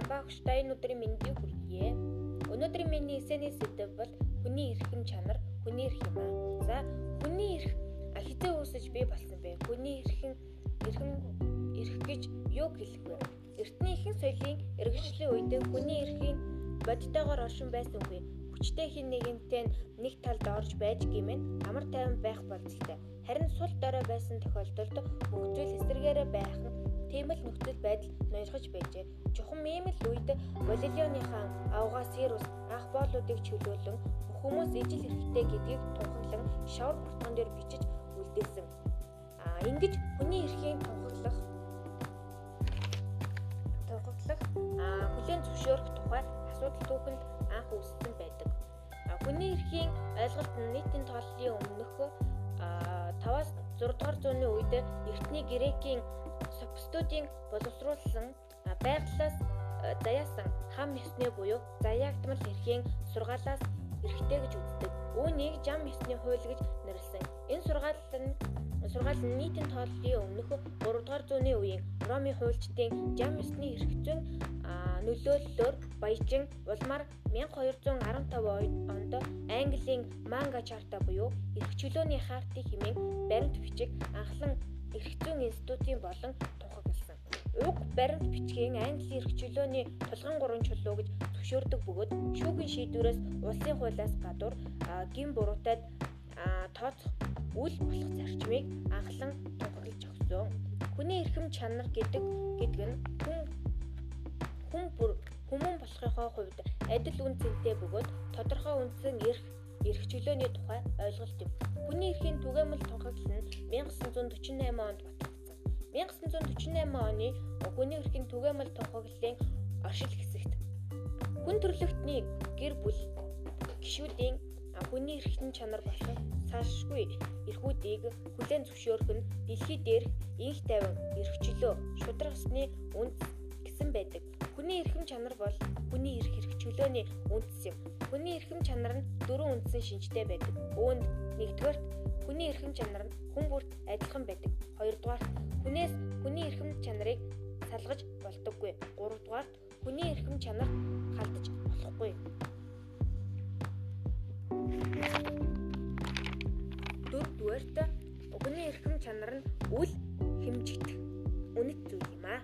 та энэ өдрийн мэндийг хүргье. Өнөөдрийн миний эсэний сэдэв бол хүний эрхэм чанар, хүний эрх юм аа. За, хүний эрх хизээ үүсэж бий болсон бэ? Хүний эрхэн эрхэм эрх гэж юу хэлэх вэ? Эртний ихэнх соёлын эргэжлийн үед хүний эрхийн бодитойгоор оршин байсан үгүй. Хүчтэй хин нэгэнтэй нэг талд орж байж гимэн амар тайван байх болцолтой. Харин сул дорой байсан тохиолдолд хөгжил эсэргээрээ байх нь тийм л нөхцөл байдал ноёрхож байжээ. Чухам ийм л үед Галилеоныхаа авгаас Сирус анх боолуудыг чөлөөлөн хүмүүс ижил хэрэгтэй гэдгийг тунхаглан шавар буртган дээр бичиж үлдээсэн. А ингэж хүний эрхийн тунхаглах тунхаглах хүлэн зөвшөөрөх тухай асуудал түүхэнд анх үүссэн хүний эрхийн ойлголт нь нийтийн тооллын өмнөх 5-аас 6 дугаар зууны үед эртний грекийн софистуудын боловсруулсан байглаас заяасан хам ёсны буюу заяагдмал эрхийн сургаалаас эрхтэй гэж үздэг. Үүнийг жам ёсны хууль гэж нэрлсэн. Энэ сургаал нь нь нийтийн тооллын өмнөх 3 дугаар зууны үеийн Ромын хуульчдын жам ёсны эрх зүйн нөлөөллөөр баяжин улмаар 1215 онд Английн Манга Чарта буюу эрх чөлөөний хаартыг хэмээн баримт бичиг анхлан эрх зүйн институтын болон тунхагласан. Уг баримт бичгийн Английн эрх чөлөөний тулгын гурван чулуу гэж зөвшөөрдөг бөгөөд шүүхийн шийдвэрээс улсын хуулиас гадуур гин буруутайд тооцох үл болох зарчмыг анхлан тунхаглаж өгсөн. Хүний эрхэм чанар гэдэг гэдэг нь хүн хүн бүр хүмүүн болохынхоо хувьд адил үн цэнтэй бөгөөд тодорхой үндсэн эрх эрх чөлөөний тухай ойлголт юм. Хүний эрхийн түгээмэл тунхаглал нь 1948 онд батлагдсан. 1948 оны хүний эрхийн түгээмэл тунхаглалын оршил хэсэгт хүн төрлөختний гэр бүл гишүүдийн хүний эрхтэн чанар болох салшгүй эрхүүдийг хүлээн зөвшөөрөх нь дэлхий дээрх инх тайван эрх чөлөө шудрах ёсны үндэс гэсэн байдаг. Хүний эрхэм чанар бол хүний эрх хэрэг чөлөөний үндэс юм. Хүний эрхэм чанар нь дөрвөн үндсэн шинжтэй байдаг. Үүнд нэгдүгээрт хүний эрхэм чанар нь хүн бүрт адилхан байдаг. Хоёрдугаарт хүнээс хүний эрхэм чанарыг салгаж болдоггүй. Гуравдугаарт хүний эрхэм чанар халдаж болохгүй. Хэмжигдэх үнэт зүйл юм аа.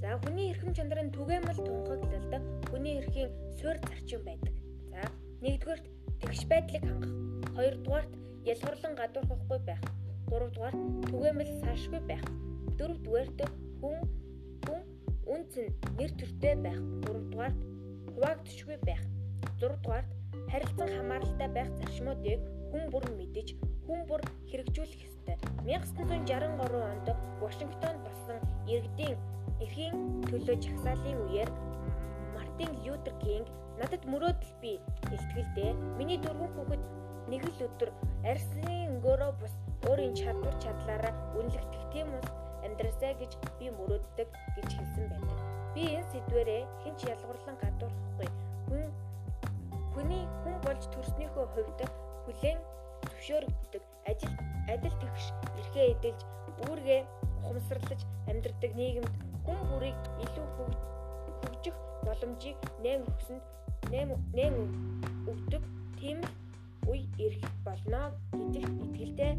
За хүний эрхэм чанарын түгээмэл тунхаглалд хүний эрхийн суурь зарчим байдаг. За нэгдүгээрт тэгш байдлыг хангах. Хоёрдугаарт ялгарлан гадуурхахгүй байх. Гуравдугаарт түгээмэл салшгүй байх. Дөрөвдүгээрт хүн хүн үнцэн нэр төртэй байх. Гуравдугаарт хуваагдшгүй байх. Зургдугаарт харилцан хамааралтай байх зарчмуудыг хүн бүр мэдэж хүн бүр хэрэгжүүлэх ёстой. 1963 онд Вашингтонд болсон иргэдийн эрхийн төлөө жагсаалын үеэр Мартин Лютер Кинг надад мөрөөдөл бий хэлтгэлдээ миний дөрвөн хүүхэд нэг л өдөр арьсны өнгөөрөө бус өөрийн чадвар чадлаараа үнэлэгдэх тийм ус амьдрасаа гэж би мөрөөддөг гэж хэлсэн байдаг. Би энэ сэдвэрээ хэн ч ялгуурлан гадуурхахгүй. Хүн хүний хүн болж төрснийхөө хувьд хүлээн зөвшөөрөгддөг ажил адил тэгш эрхээ эдэлж үүргээ ухамсарлаж амьдрдаг нийгэмд хүн бүрийг илүү хөгжих боломжийг нээн өгсөнд нээн өгдөг тийм үе ирэх болно гэдэгт итгэлтэй